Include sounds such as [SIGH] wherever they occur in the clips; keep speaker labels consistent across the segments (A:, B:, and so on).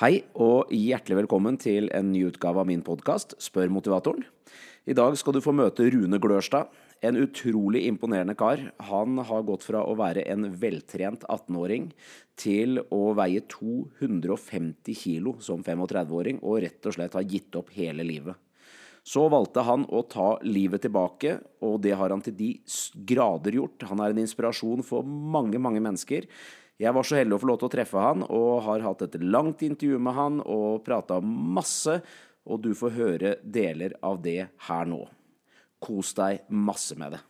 A: Hei og hjertelig velkommen til en ny utgave av min podkast Spør motivatoren. I dag skal du få møte Rune Glørstad. En utrolig imponerende kar. Han har gått fra å være en veltrent 18-åring til å veie 250 kilo som 35-åring, og rett og slett har gitt opp hele livet. Så valgte han å ta livet tilbake, og det har han til de grader gjort. Han er en inspirasjon for mange, mange mennesker. Jeg var så heldig å få lov til å treffe han, og har hatt et langt intervju med han og prata masse, og du får høre deler av det her nå. Kos deg masse med det.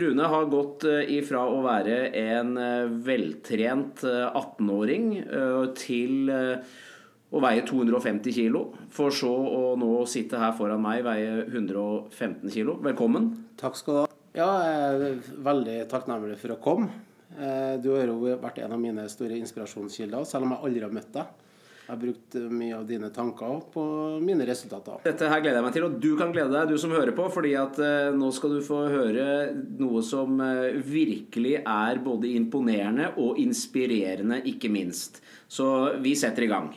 A: Rune har gått eh, ifra å være en eh, veltrent 18-åring eh, til å veie 250 kilo, for så å nå sitte her foran meg, veie 115 kilo. Velkommen.
B: Takk skal du ha. Ja, jeg er veldig takknemlig for å komme. Du har jo vært en av mine store inspirasjonskilder, selv om jeg aldri har møtt deg. Jeg har brukt mye av dine tanker på mine resultater.
A: Dette her gleder jeg meg til, og du kan glede deg, du som hører på. fordi at eh, nå skal du få høre noe som eh, virkelig er både imponerende og inspirerende, ikke minst. Så vi setter i gang.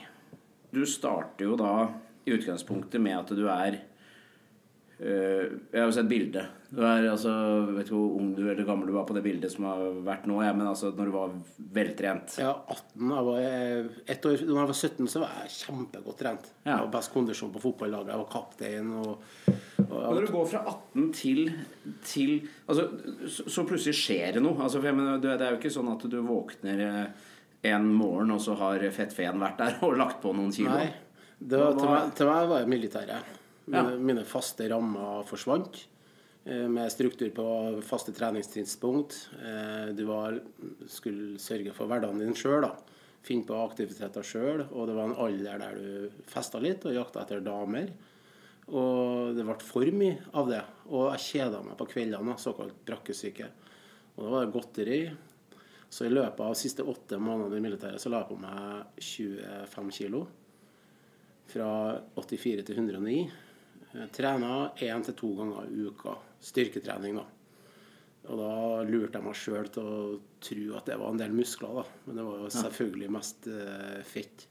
A: Du starter jo da i utgangspunktet med at du er Jeg har jo sett bildet. Du er altså, vet ikke hvor ung du eller gammel du var på det bildet som har vært nå, ja, men altså når du var veltrent.
B: Ja, 18. Jeg var et år, når jeg var 17, så var jeg kjempegodt trent. Ja. Jeg var best kondisjon på fotballaget, jeg var kaptein. og,
A: og Når du går fra 18 til, til altså, så, så, plutselig skjer det noe. Altså, mener, det er jo ikke sånn at du våkner eh, en morgen, og så har fettfeen vært der og lagt på noen kilo.
B: Nei, var, til, meg, til meg var det militæret. Mine, ja. mine faste rammer forsvant. Eh, med struktur på faste treningstidspunkt. Eh, du var, skulle sørge for hverdagen din sjøl. Finne på aktiviteter sjøl. Og det var en alder der du festa litt og jakta etter damer. Og det ble for mye av det. Og jeg kjeda meg på kveldene, såkalt brakkesyke. Og da var det godteri. Så i løpet av de siste åtte månedene i militæret så la jeg på meg 25 kilo. Fra 84 til 109. Jeg Trena én til to ganger i uka. Styrketrening, da. Og da lurte jeg meg sjøl til å tro at det var en del muskler, da. Men det var jo selvfølgelig mest eh, fett.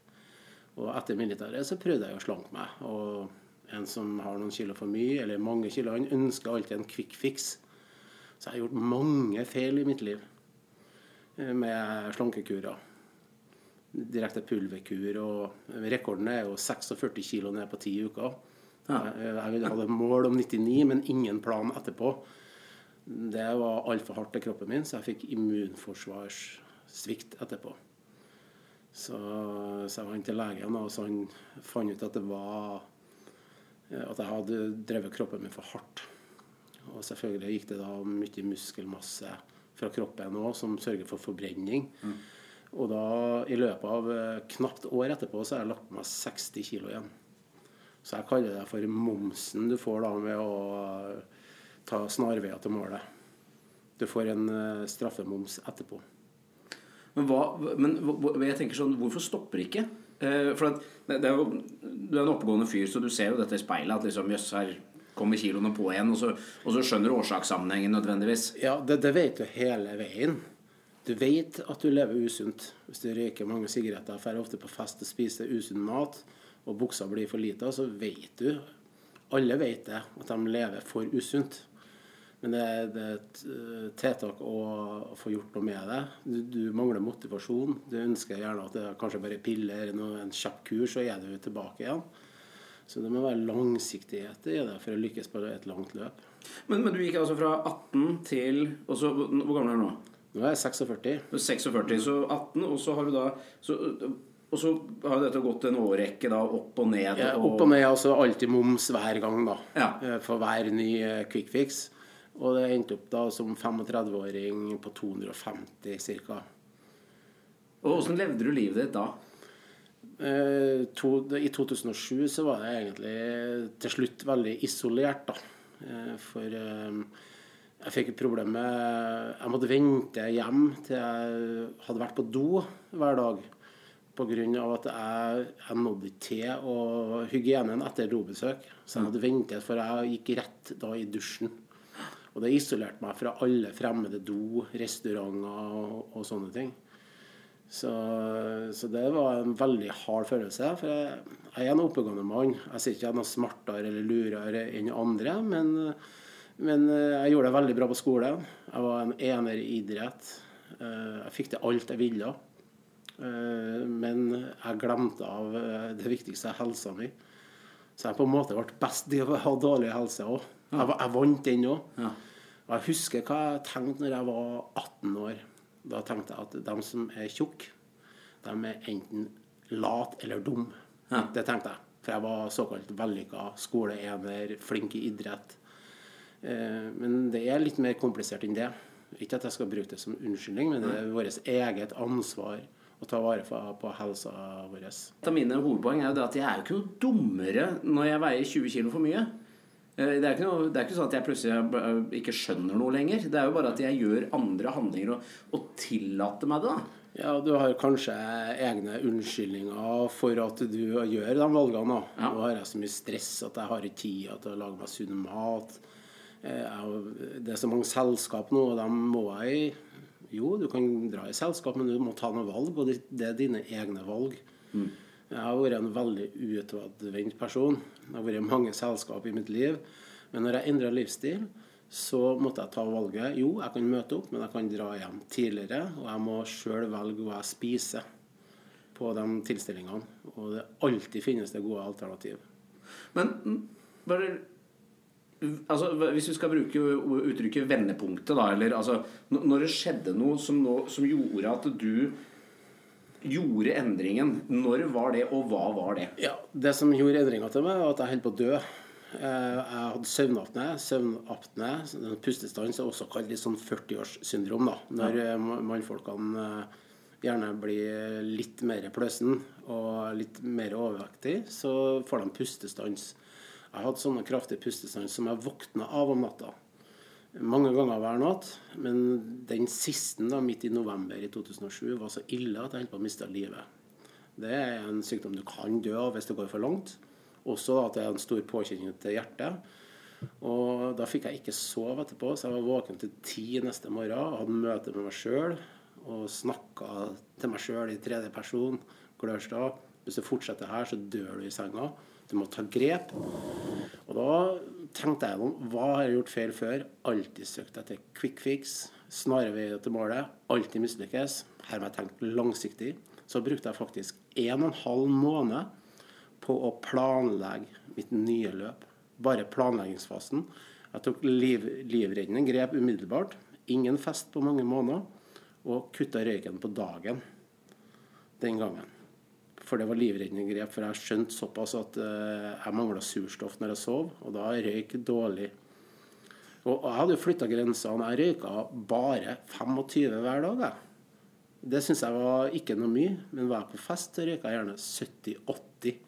B: Og etter militæret så prøvde jeg å slanke meg. Og en som har noen kilo for mye, eller mange kilo, han ønsker alltid en quick fix. Så jeg har gjort mange feil i mitt liv eh, med slankekurer. Direkte pulverkur. Og rekorden er jo 46 kilo ned på ti uker. Ja. Jeg hadde mål om 99, men ingen plan etterpå. Det var altfor hardt til kroppen min, så jeg fikk immunforsvarssvikt etterpå. Så, så jeg vant til legen, og så han fant ut at det var at jeg hadde drevet kroppen min for hardt. Og selvfølgelig gikk det da mye muskelmasse fra kroppen òg, som sørger for forbrenning. Mm. Og da, i løpet av knapt år etterpå, så har jeg lagt på meg 60 kg igjen. Så jeg kaller det for momsen du får da med å ta snarveier til målet. Du får en uh, straffemoms etterpå.
A: Men, hva, men jeg tenker sånn, hvorfor stopper ikke? Eh, for at, det er jo, Du er en oppegående fyr, så du ser jo dette i speilet. At liksom, jøss, her kommer kiloene på igjen. Og så, og så skjønner du årsakssammenhengen nødvendigvis.
B: Ja, det, det, vet du hele veien. Du vet at du lever usunt hvis du røyker mange sigaretter, drar ofte på fest og spiser usunn mat og buksa blir for lita, så vet du Alle vet det, at de lever for usunt. Men det, det, er et eh, tiltak å, få gjort noe med det. Du, du, mangler motivasjon. Du ønsker gjerne at det er kanskje bare piller eller en kjapp kur, så er du tilbake igjen. Så det må være langsiktighet i det for å lykkes på et langt løp.
A: Men, men du gikk altså fra 18 til så, Hvor gammel er du nå?
B: Nå er jeg 46.
A: 46, Så 18, og så har du da så, og så har dette gått en årrekke da, opp og ned.
B: Ja, opp og ned, altså alltid moms hver gang, da. Ja. Eh, for hver ny eh, quick fix. Og det endte opp da som 35-åring på 250 ca.
A: Og Åssen levde du livet ditt da?
B: Eh, I 2007 så var jeg egentlig til slutt veldig isolert, da. For jeg fikk et problem med Jeg måtte vente hjem til jeg hadde vært på do hver dag pga. at jeg, jeg nådde ikke til og hygienen etter dobesøk. Så jeg hadde ventet, for jeg gikk rett da i dusjen. Og det isolerte meg fra alle fremmede do, restauranter og, og sånne ting. Så, så, det var en veldig hard følelse. For jeg, jeg er en oppegående mann. Jeg sier ikke jeg er noe smartere eller lurere enn andre, men, men jeg gjorde det veldig bra på skolen. Jeg var en ener i idrett. Jeg fikk til alt jeg ville. Men jeg glemte av det viktigste, helsa mi. Så jeg på en måte ble best i å ha dårlig helse òg. Jeg, jeg, vant den òg. Ja. Og jeg husker hva jeg tenkte når jeg var 18 år. Da tenkte jeg at de som er tjukke, de er enten lat eller dum. Ja. Det tenkte jeg. For jeg var såkalt vellykka skoleener, flink i idrett. Eh, men det er litt mer komplisert enn det. Ikke at jeg skal bruke det som unnskyldning, men det er vårt eget ansvar å ta vare på helsa vår.
A: Et av mine hovedpoeng er jo at jeg er jo ikke noe dummere når jeg veier 20 kg for mye. Eh, det er, ikke noe, det er ikke sånn at jeg plutselig ikke skjønner noe lenger. Det er jo bare at jeg gjør andre handlinger og, og tillater meg det. da.
B: Ja, Du har kanskje egne unnskyldninger for at du gjør de valgene. Ja. Nå har jeg så mye stress at jeg har ikke tid til å lage meg sunn mat. Eh, det er så mange selskap nå, og dem må jeg i jo, du kan dra i selskap, men du må ta noen valg, og det er dine egne valg. Mm. Jeg har vært en veldig utadvendt person. Jeg har vært i mange selskap i mitt liv. Men når jeg endra livsstil, så måtte jeg ta valget. Jo, jeg kan møte opp, men jeg kan dra hjem tidligere. Og jeg må sjøl velge hva jeg spiser på de tilstillingene. Og det alltid finnes det gode alternativ.
A: Men bare altså, Hvis vi skal bruke uttrykket 'vendepunktet', da eller, altså, Når det skjedde noe som, nå, som, gjorde at du gjorde endringen, når var det, og hva var det?
B: Ja, Det som gjorde endringa til meg, var at jeg holdt på å dø. Eh, jeg hadde søvnapné. Søvnapné, pustestans, er også kalt litt sånn 40-årssyndrom. da, Når ja. Eh, mannfolkene eh, gjerne blir litt mer pløsen og litt mer overvektig, så får de pustestans. Jeg hadde sånne kraftige pustestans som jeg våkna av om natta. Mange ganger hver natt. Men den siste, da, midt i november i 2007, var så ille at jeg holdt på å miste livet. Det er en sykdom du kan dø av hvis det går for langt. Også at det er en stor påkjenning til hjertet. Og da fikk jeg ikke sove etterpå, så jeg var våken til ti neste morgen. Hadde møte med meg sjøl og snakka til meg sjøl i tredje person. Glørstad, hvis du fortsetter her, så dør du i senga. Du må ta grep. Og da tenkte jeg om hva har jeg gjort feil før? Alltid søkt etter quick fix. snarveier til målet. Alltid mislykkes. Her må jeg tenke langsiktig. Så brukte jeg faktisk en og en halv måned på å planlegge mitt nye løp. Bare planleggingsfasen. Jeg tok liv, livreddende grep umiddelbart. Ingen fest på mange måneder. Og kutta røyken på dagen den gangen. For det var livreddende grep. For jeg skjønte såpass at uh, jeg mangla surstoff når jeg sov, og da røyk dårlig. Og, og jeg hadde jo flytta grensene. Jeg røyka bare 25 hver dag. Jeg. Det syns jeg var ikke noe mye, men var jeg på fest, røyka jeg gjerne 70-80.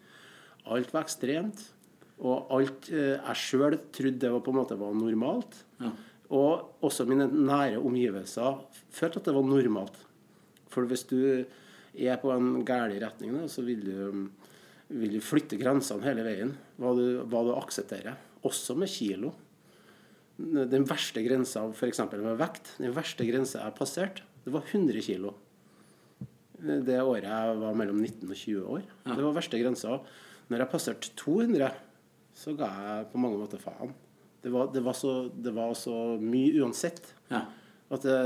B: Alt var ekstremt. Og alt uh, jeg sjøl trodde det var, på en måte var normalt. Ja. Og også mine nære omgivelser følte at det var normalt. For hvis du er på en gal retning, da, så vil du, vil du, flytte grensene hele veien. Hva du, hva du aksepterer. Også med kilo. Den verste grensa f.eks. med vekt, den verste grensa jeg har passert, det var 100 kilo. Det året jeg var mellom 19 og 20 år. Ja. Det var verste grensa. Når jeg passerte 200, så ga jeg på mange måter faen. Det var, det var, så, det var så, mye uansett. Ja. At det,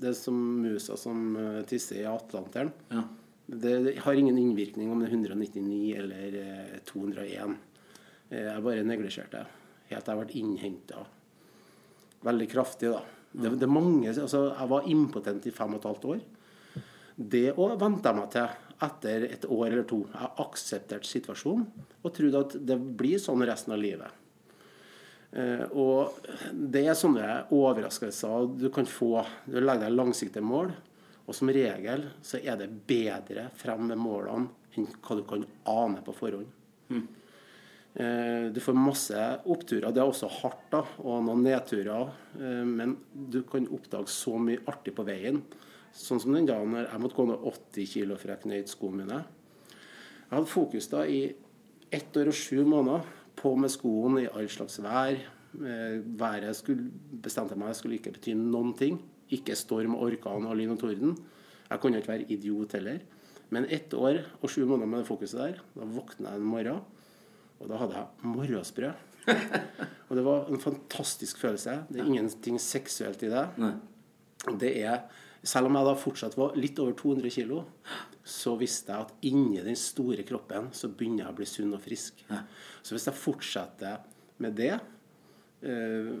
B: det er som musa som eh, tisser i Atlanteren. Ja. Det, det, har ingen innvirkning om det er 199 eller 201. Eh, eh, jeg bare neglisjerte det. Helt til jeg ble innhenta veldig kraftig. da. Det, det, mange, altså Jeg var impotent i fem og et halvt år. Det òg venta jeg meg til etter et år eller to. Jeg aksepterte situasjonen og trodde at det blir sånn resten av livet. Eh, og det er sånne overraskelser du kan få. Du legger deg langsiktige mål, og som regel så er det bedre frem med målene enn hva du kan ane på forhånd. Mm. Du får masse oppturer. Det er også hardt, da, og noen nedturer. Eh, men du kan oppdage så mye artig på veien. Sånn som den dagen jeg måtte gå ned 80 kg for jeg knøyde skoene mine. Jeg hadde fokus da i ett år og sju måneder på med skoen i all slags vær. Eh, været skulle, bestemte meg skulle ikke bety noen ting. Ikke storm, orkan og lyn og torden. Jeg kunne ikke være idiot heller. Men ett år og sju måneder med det fokuset der, da våkna jeg en morgen, og da hadde jeg morgensprø. [LAUGHS] og det var en fantastisk følelse. Det er ingenting seksuelt i det.
A: Nei.
B: Det er Selv om jeg da fortsatt var litt over 200 kg, så visste jeg at inni den store kroppen så begynner jeg å bli sunn og frisk. Så hvis jeg fortsetter med det, eh,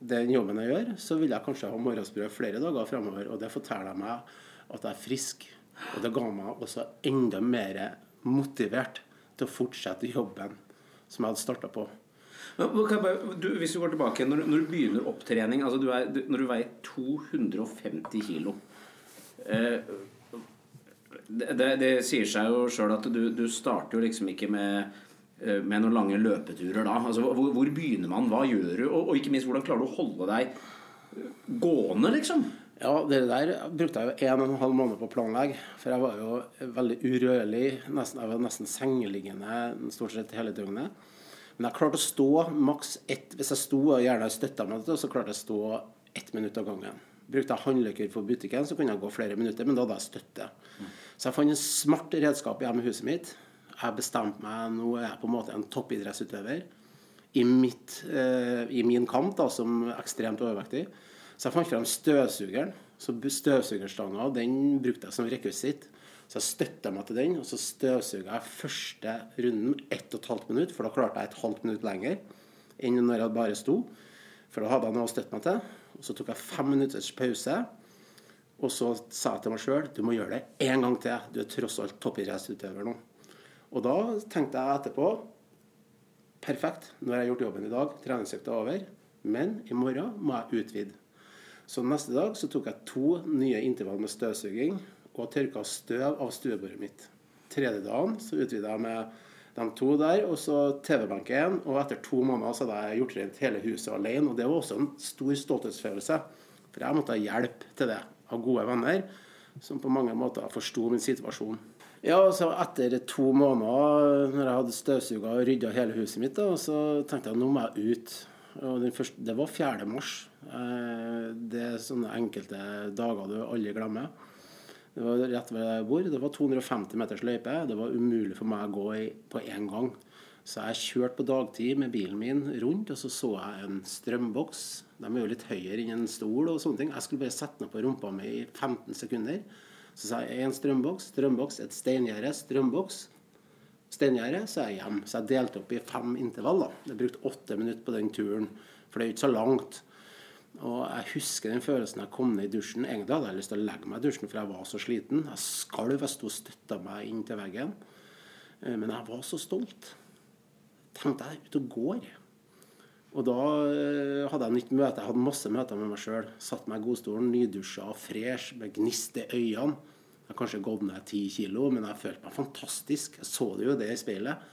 B: den jobben jeg gjør, så vil jeg kanskje ha morgensbrød flere dager framover. Og det forteller meg at jeg er frisk. Og det ga meg også enda mer motivert til å fortsette jobben som jeg hadde starta på.
A: Du, hvis du går tilbake når, når du begynner opptrening altså du er, Når du veier 250 kilo eh, det, det, det sier seg jo sjøl at du, du starter jo liksom ikke med eh, med noen lange løpeturer da. Altså, hvor, hvor begynner man? Hva gjør du? Og, og ikke minst, hvordan klarer du å holde deg gående, liksom?
B: Ja, det der brukte jeg jo en og en halv måned på å planlegge. For jeg var jo veldig urørlig. Nesten, jeg var nesten sengeliggende stort sett hele døgnet. Men jeg klarte å stå maks ett Hvis jeg sto og gjerne støtta meg så klarte jeg å stå ett minutt av gangen. Brukte jeg håndløkker for butikken, så kunne jeg gå flere minutter, men da hadde jeg støtte. Så jeg fant en smart redskap hjemme i huset mitt. Jeg bestemte meg Nå er jeg på en måte en toppidrettsutøver i, mitt, eh, i min kamp da, som ekstremt overvektig. Så jeg fant frem støvsugeren. Så støvsugerstanga den brukte jeg som rekvisitt. Så jeg støtta meg til den, og så støvsuga jeg første runden 1 12 minutt, for da klarte jeg et halvt minutt lenger enn når jeg bare sto. For da hadde jeg noe å støtte meg til. Og så tok jeg fem minutters pause. Og så sa jeg til meg sjøl du må gjøre det én gang til. Du er tross alt toppidrettsutøver nå. Og da tenkte jeg etterpå Perfekt, nå har jeg gjort jobben i dag. Treningsøkta er over. Men i morgen må jeg utvide. Så neste dag så tok jeg to nye intervall med støvsuging og tørka støv av stuebordet mitt. Tredje dagen så utvida jeg med de to der, og så TV-benken. Og etter to måneder så hadde jeg gjort rent hele huset alene. Og det var også en stor stolthetsfølelse. For jeg måtte ha hjelp til det av gode venner som på mange måter forsto min situasjon. Ja, så Etter to måneder når jeg hadde støvsuga og rydda hele huset mitt, da, så tenkte jeg nå må jeg ut. Første, det var 4. mars. Eh, det er sånne enkelte dager du aldri glemmer. Det var rett ved der jeg bor. Det var 250 meters løype. Det var umulig for meg å gå i, på én gang. Så jeg kjørte på dagtid med bilen min rundt, og så så jeg en strømboks. De er jo litt høyere enn en stol og sånne ting. Jeg skulle bare sette den på rumpa mi i 15 sekunder. Så sa jeg én strømboks, strømboks, et steingjerde, strømboks. Steingjerde, så er jeg hjem. Så jeg delte opp i fem intervall. Jeg brukte åtte minutter på den turen, for det er jo ikke så langt. Og jeg husker den følelsen jeg kom ned i dusjen. Egentlig hadde jeg lyst til å legge meg i dusjen, for jeg var så sliten. Jeg skalv, jeg sto og støtta meg inn til veggen. Eh, men jeg var så stolt. Tenkte jeg ute og går. Og da eh, hadde jeg nytt møte. Jeg hadde masse møter med meg sjøl. Satt meg i godstolen, nydusja, fresh, med gnist i øynene. Jeg har kanskje gått ned ti kilo, men jeg følte meg fantastisk. Jeg så det jo det i speilet.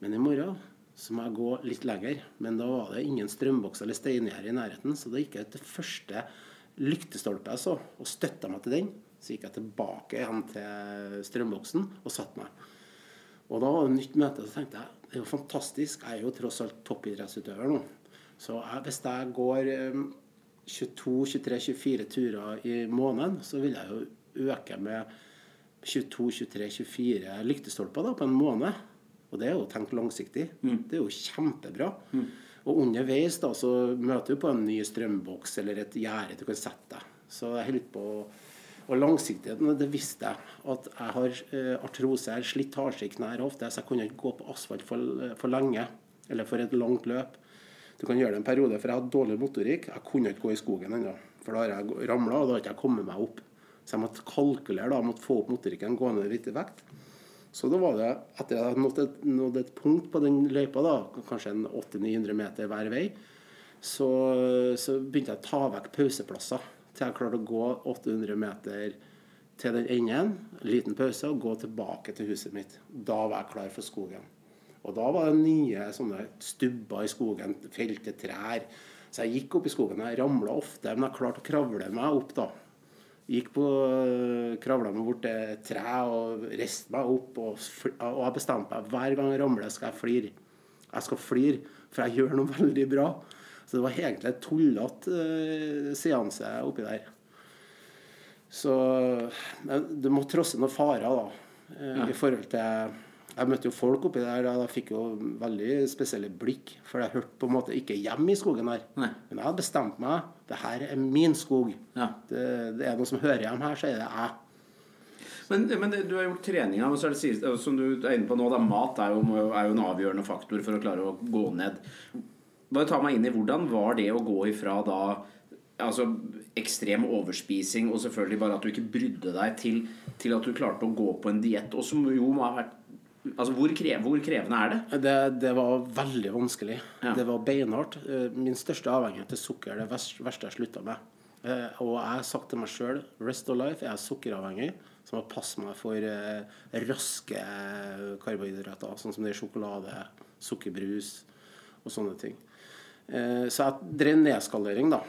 B: Men i morgen så må jeg gå litt lenger. Men da var det ingen strømbokser eller steingjerde i nærheten, så da gikk jeg til første lyktestolpe jeg så, og støtta meg til den. Så gikk jeg tilbake igjen til strømboksen og satte meg. Og da var det nytt møte, så tenkte jeg det er jo fantastisk. Jeg er jo tross alt toppidrettsutøver nå. Så jeg, hvis jeg går 22-23-24 turer i måneden, så vil jeg jo øke med 22-23-24 lyktestolper da, på en måned. Og det er jo å tenke langsiktig. Mm. Det er jo kjempebra. Mm. Og underveis da, så møter du på en ny strømboks eller et gjerde du kan sette deg. Så jeg holdt på Og langsiktigheten, det visste jeg. At jeg har eh, artrose, slitasje i knær ofte, så jeg kunne ikke gå på asfalt for, for lenge. Eller for et langt løp. Du kan gjøre det en periode, for jeg hadde dårlig motorikk. Jeg kunne ikke gå i skogen ennå. For da har jeg ramla, og da har jeg ikke kommet meg opp. Så jeg måtte kalkulere, da, jeg måtte få opp motorikken, gå ned litt i vekt. Så da var det, etter at jeg hadde nådd et, nådd et punkt på den løypa, da, kanskje en 800-900 meter hver vei, så, så, begynte jeg å ta vekk pauseplasser. Til jeg klarte å gå 800 meter til den enden, en liten pause, og gå tilbake til huset mitt. Da var jeg klar for skogen. Og da var det nye sånne stubber i skogen, felte trær. Så jeg gikk opp i skogen. Jeg ramla ofte, men jeg klarte å kravle meg opp da. Gikk på eh, Kravla meg bort til et tre og reiste meg opp. Og, og jeg bestemte meg hver gang jeg ramler, skal jeg flire. Jeg skal flire, for jeg gjør noe [LAUGHS] veldig bra. Så det var egentlig en tullete uh, seanse oppi der. Så du må trosse noen farer, da. Ja. I forhold til Jeg møtte jo folk oppi der, og jeg fikk jo veldig spesielle blikk. For jeg hørte på en måte ikke hjemme i skogen her. Nei. Men jeg hadde bestemt meg. Det her er min skog. Ja. Det, det, er noe som hører hjemme her, så er det jeg.
A: Men, men du har gjort treninga, men så er det som du er inne på nå, da, mat er jo, er jo, en avgjørende faktor for å klare å gå ned. Bare ta meg inn i hvordan var det å gå ifra da altså, ekstrem overspising og selvfølgelig bare at du ikke brydde deg til, til at du klarte å gå på en diett. Og som jo må ha vært Altså, hvor, krev, hvor, krevende er det?
B: det? Det, var veldig vanskelig. Ja. Det var beinhardt. Eh, min største avhengighet til sukker er det verste jeg slutta med. Eh, og jeg har sagt til meg sjøl rest of life er jeg sukkeravhengig. Så må passe meg for eh, raske karbohydrater, sånn som det er sjokolade, sukkerbrus og sånne ting. Så jeg drev nedskalering, da.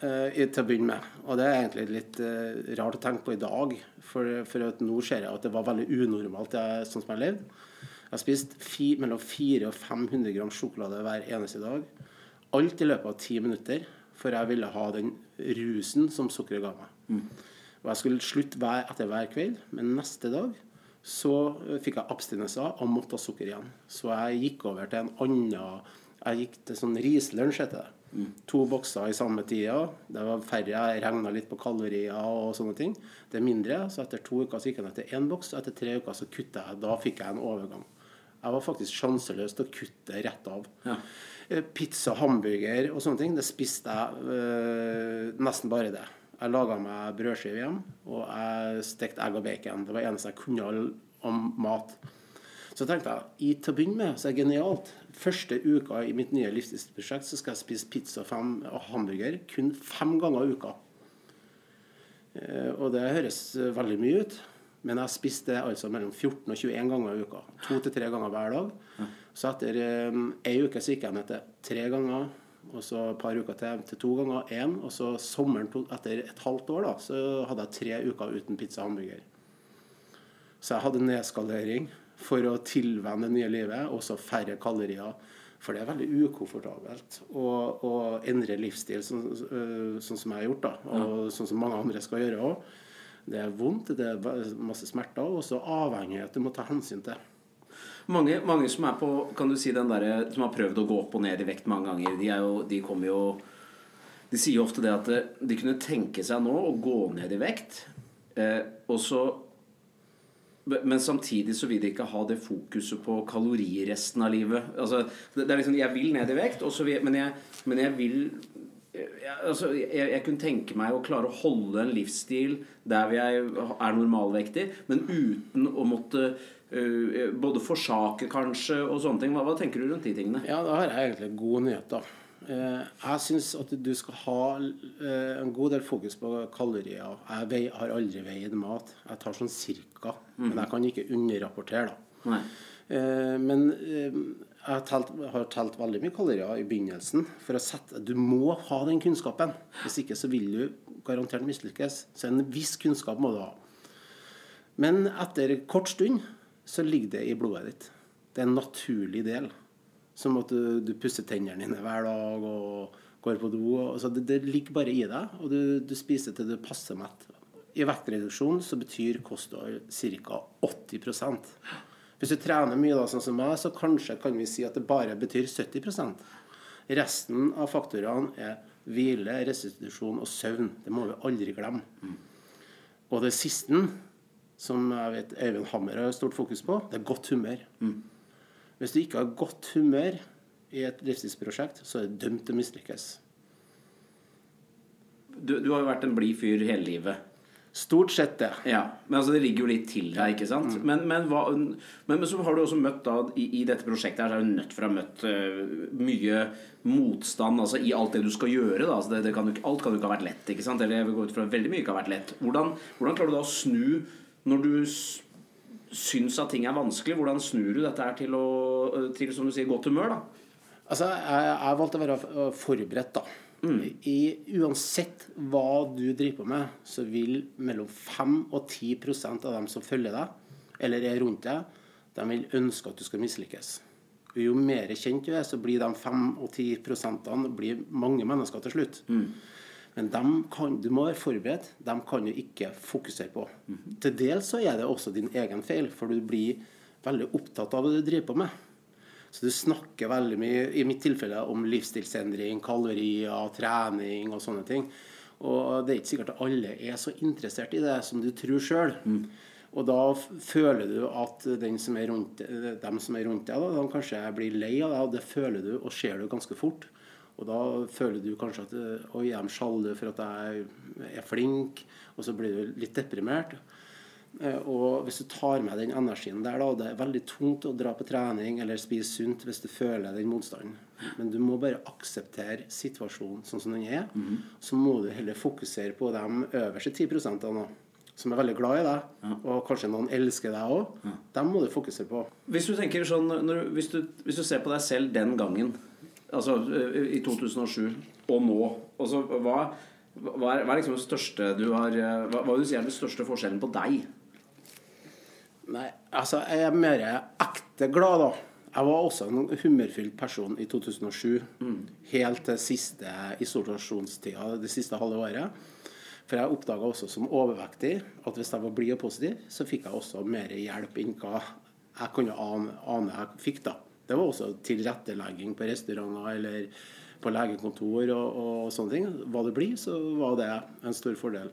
B: Uh, til å begynne med. Og det er egentlig litt uh, rart å tenke på i dag. For, for nå ser jeg at det var veldig unormalt jeg, sånn som jeg levde. Jeg har spist fi, mellom 400 og 500 gram sjokolade hver eneste dag. Alt i løpet av ti minutter. For jeg ville ha den rusen som sukkeret ga meg. Mm. Og jeg skulle slutte hver, etter hver kveld, men neste dag så fikk jeg abstinenser og måtte ha sukker igjen. Så jeg gikk over til en annen Jeg gikk til sånn rislunsj, heter det. To bokser i samme tida. Det var færre. Jeg regna litt på kalorier og sånne ting. Det er mindre. Så etter to uker så gikk jeg ned til én boks, og etter tre uker så kutta jeg. Da fikk jeg en overgang. Jeg var faktisk sjanseløs til å kutte rett av. Ja. Eh, pizza, hamburger og sånne ting, det spiste jeg øh, nesten bare det. Jeg laga meg brødskive hjem, og jeg stekte egg og bacon. Det var det eneste jeg kunne om mat. Så tenkte jeg i til å begynne med, så er det genialt. Første uka i mitt nye livsstilsprosjekt så skal jeg spise pizza fem, og hamburger kun fem ganger i uka. Eh, og det høres veldig mye ut. Men jeg spiste altså mellom 14 og 21 ganger i uka. To til tre ganger hver dag. Så etter eh, ei uke så gikk jeg ned til tre ganger. Og så et par uker til, til to ganger én. Og så sommeren etter et halvt år da, så hadde jeg tre uker uten pizza og hamburger. Så jeg hadde nedskalering for å tilvenne det nye livet. Også færre kalorier. For det er veldig ukomfortabelt å, å endre livsstil sånn, sånn, som jeg har gjort, da, og ja. sånn som mange andre skal gjøre òg. Det er vondt, det er masse smerter, og også avhengighet du må ta hensyn til.
A: Mange, mange, som er på kan du si den der, som har prøvd å gå opp og ned i vekt mange ganger, de, jo, de kommer jo De sier jo ofte det at de kunne tenke seg nå å gå ned i vekt, eh, og så men samtidig så vil de ikke ha det fokuset på kalorier resten av livet. Altså, det er liksom, Jeg vil ned i vekt, vil, men, jeg, men, jeg, vil jeg, altså, jeg, jeg, kunne tenke meg å klare å holde en livsstil der jeg er normalvektig, men uten å måtte uh, både forsake kanskje og sånne ting. Hva, hva, tenker du rundt de tingene?
B: Ja, Da har jeg egentlig gode nyheter. Eh, jeg syns at du skal ha eh, en god del fokus på kalorier. Jeg har aldri veid mat. Jeg tar sånn cirka. Men jeg kan ikke underrapportere, da. Nei. men jeg har telt, har telt, veldig mye kalorier i begynnelsen. For å sette, Du må ha den kunnskapen. Hvis ikke så vil du garantert mislykkes. Så en viss kunnskap må du ha. Men etter kort stund så ligger det i blodet ditt. Det er en naturlig del. Som at du, du pusser tennene dine hver dag og går på do. Altså det, det, ligger bare i deg, og du, du spiser til du passer mett. I vektreduksjon så betyr kosthold ca. 80% Hvis du trener mye, da, sånn som meg, så kanskje kan vi si at det bare betyr 70% Resten av faktorene er hvile, restitusjon og søvn. Det må vi aldri glemme. Og det siste, som jeg vet Øyvind Hammer har stort fokus på, det er godt humør. Mm. Hvis du ikke har godt humør i et livsstilsprosjekt, så er det dømt til å mislykkes.
A: Du, du, har jo vært en blid fyr hele livet.
B: Stort sett det.
A: Ja, Men altså, det ligger jo litt til deg, ikke sant? Mm. Men, men, hva, men, men, så har du også møtt da, i, i dette prosjektet her, så er du nødt for å ha møtt uh, mye motstand altså, i alt det du skal gjøre. Da. Altså, det, det kan alt kan jo ikke ha vært lett. ikke sant? Eller jeg vil gå ut fra veldig mye ikke har vært lett. Hvordan, hvordan klarer du da å snu når du syns at ting er vanskelig, hvordan snur du dette her til, å, til som du sier, godt humør? da?
B: Altså, Jeg, jeg valgte å være forberedt, da. Mm. I, uansett hva du driver på med, så vil mellom 5 og 10% av dem som følger deg, eller er rundt deg, de vil ønske at du skal mislykkes. Jo mer kjent du er, så blir de 5 og 10% blir mange mennesker til slutt. Mm. Men dem kan, du må være forberedt. Dem kan du ikke fokusere på. Til dels så er det også din egen feil, for du blir veldig opptatt av det du driver på med. Så du snakker veldig mye, i mitt tilfelle, om livsstilsendring, kalorier, trening og sånne ting. Og det er ikke sikkert at alle er så interessert i det som du tror sjøl. Mm. Og da føler du at som rundt, dem som er rundt deg, da, de kanskje blir lei av deg, og det føler du og ser du ganske fort. Og da føler du kanskje at Oi, jeg er sjalu for at jeg er flink. Og så blir du litt deprimert. Eh, og hvis du tar med den energien der, da Det er veldig tungt å dra på trening eller spise sunt hvis du føler den motstanden. Men du må bare akseptere situasjonen sånn som den er. Mm. Så må du heller fokusere på de øverste 10 nå, som er veldig glad i deg, ja. og kanskje noen elsker deg òg. Ja. Dem må du fokusere på.
A: Hvis du sånn, når, hvis, du, hvis, du, ser på deg selv den gangen, altså i 2007 og nå altså, hva, hva, er, hva er liksom det største du har Hva, hva vil du si er den største forskjellen på deg
B: Nei, altså jeg er mer ekte glad, da. Jeg var også en humørfylt person i 2007. Mm. Helt til siste isolasjonstida, det siste halve året. For jeg oppdaga også som overvektig at hvis jeg var blid og positiv, så fikk jeg også mer hjelp enn hva jeg kunne ane, ane jeg fikk. da. Det var også tilrettelegging på restauranter eller på legekontor og, og sånne ting. Hva det blir, så var det en stor fordel.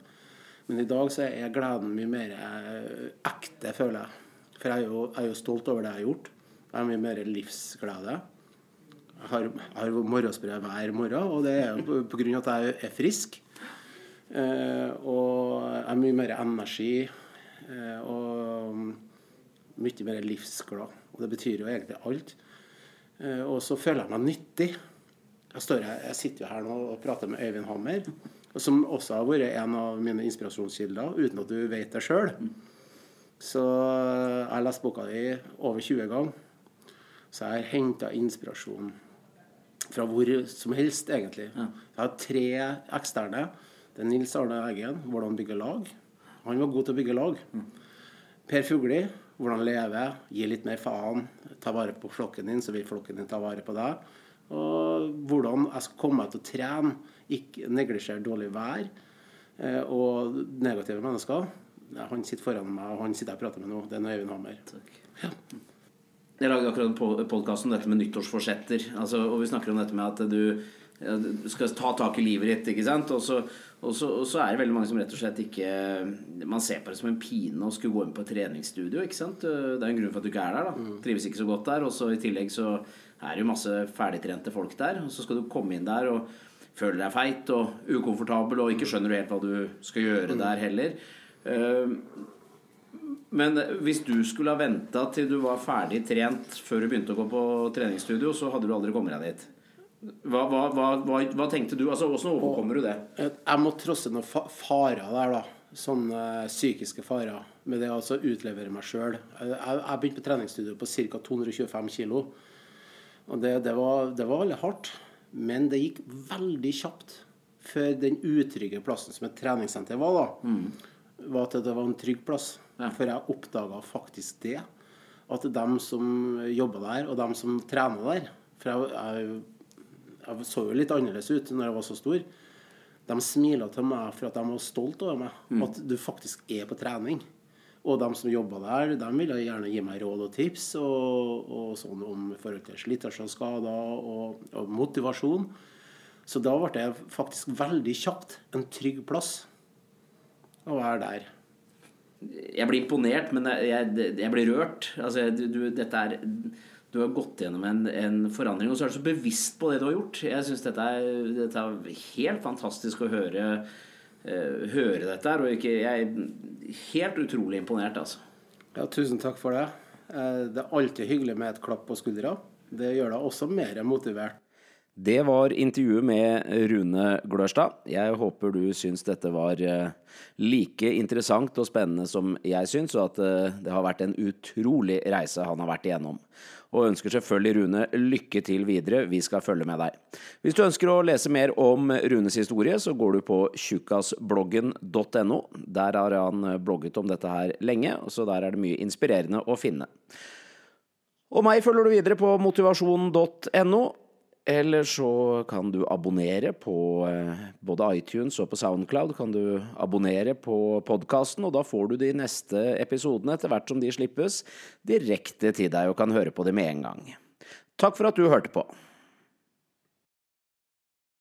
B: Men i dag så er gleden mye mer eh, ekte, føler jeg. For jeg er, jo, jeg er jo stolt over det jeg har gjort. Jeg har mye mer livsglede. Jeg har, har morgenspray hver morgen, og det er jo pga. at jeg er frisk. Eh, og jeg har mye mer energi. Eh, og mye mer livsglad. Og det betyr jo egentlig alt. Eh, og så føler jeg meg nyttig. Jeg, står, jeg sitter jo her nå og prater med Øyvind Hammer som også har vært en av mine inspirasjonskilder, uten at du vet det sjøl. Så jeg har lest boka di over 20 ganger. Så jeg har henta inspirasjon fra hvor som helst, egentlig. Jeg har tre eksterne. Det er Nils Arne Eggen, 'Hvordan bygge lag'. Han var god til å bygge lag. Per Fugli, 'Hvordan leve'. Gi litt mer faen. Ta vare på flokken din, så vil flokken din ta vare på deg. Og hvordan jeg skal komme meg til å trene ikke neglisjere dårlig vær eh, og negative mennesker. Han sitter foran meg, og han sitter jeg og prater med nå. Det er Øyvind Hammer. Ja.
A: Jeg lagde akkurat en podkast om dette med nyttårsforsetter. Altså, og vi snakker om dette med at du, du skal ta tak i livet ditt. ikke sant? Og så, og, så, og så, er det veldig mange som rett og slett ikke Man ser på det som en pine å skulle gå inn på et treningsstudio. ikke sant? Det er en grunn for at du ikke er der. da. Mm. Trives ikke så godt der. Og så i tillegg så er det jo masse ferdigtrente folk der. Og så skal du komme inn der og føle deg feit og ukomfortabel og ikke skjønner du helt hva du skal gjøre mm. der heller. Ehm, men hvis du skulle ha venta til du var ferdig trent før du begynte å gå på treningsstudio, så hadde du aldri kommet deg dit. Hva, hva, hva, hva tenkte du? Altså, Hvordan overkommer du det?
B: Jeg må trosse noen farer der, da. Sånne psykiske farer. Med det å altså utlevere meg sjøl. Jeg, jeg begynte på treningsstudio på ca. 225 kg. Og det, det, var, det var veldig hardt. Men det gikk veldig kjapt før den utrygge plassen som et treningssenter var, da, mm. var at det var en trygg plass. Ja. For jeg oppdaga faktisk det. At dem som jobba der, og dem som trener der For jeg, jeg, jeg, så jo litt annerledes ut når jeg var så stor. De smila til meg for at de var stolt over meg. Mm. At du faktisk er på trening. Og de som jobba der, de ville gjerne gi meg råd og tips og, og sånn om forhold til slitasje og skader og, og, motivasjon. Så da ble det faktisk veldig kjapt en trygg plass å være der.
A: Jeg blir imponert, men jeg, jeg blir rørt. Altså, du, dette er, du har gått gjennom en, en, forandring, og så er du så bevisst på det du har gjort. Jeg syns dette, dette, er helt fantastisk å høre uh, høre dette her. Og ikke, jeg er helt utrolig imponert, altså.
B: Ja, tusen takk for det. Eh, det er alltid hyggelig med et klapp på skuldra. Det gjør deg også mer motivert.
A: Det var intervjuet med Rune Glørstad. Jeg håper du syns dette var eh, like interessant og spennende som jeg syns, og at det har vært en utrolig reise han har vært igjennom og ønsker selvfølgelig Rune lykke til videre. Vi skal følge med deg. Hvis du ønsker å lese mer om Runes historie, så går du på tjukkasbloggen.no. Der har han blogget om dette her lenge, så der er det mye inspirerende å finne. Og meg følger du videre på motivasjon.no. Eller så kan du abonnere på eh, både iTunes og på Soundcloud. Kan du abonnere på podkasten, og da får du de neste episodene etter hvert som de slippes, direkte til deg og kan høre på dem med en gang. Takk for at du hørte på.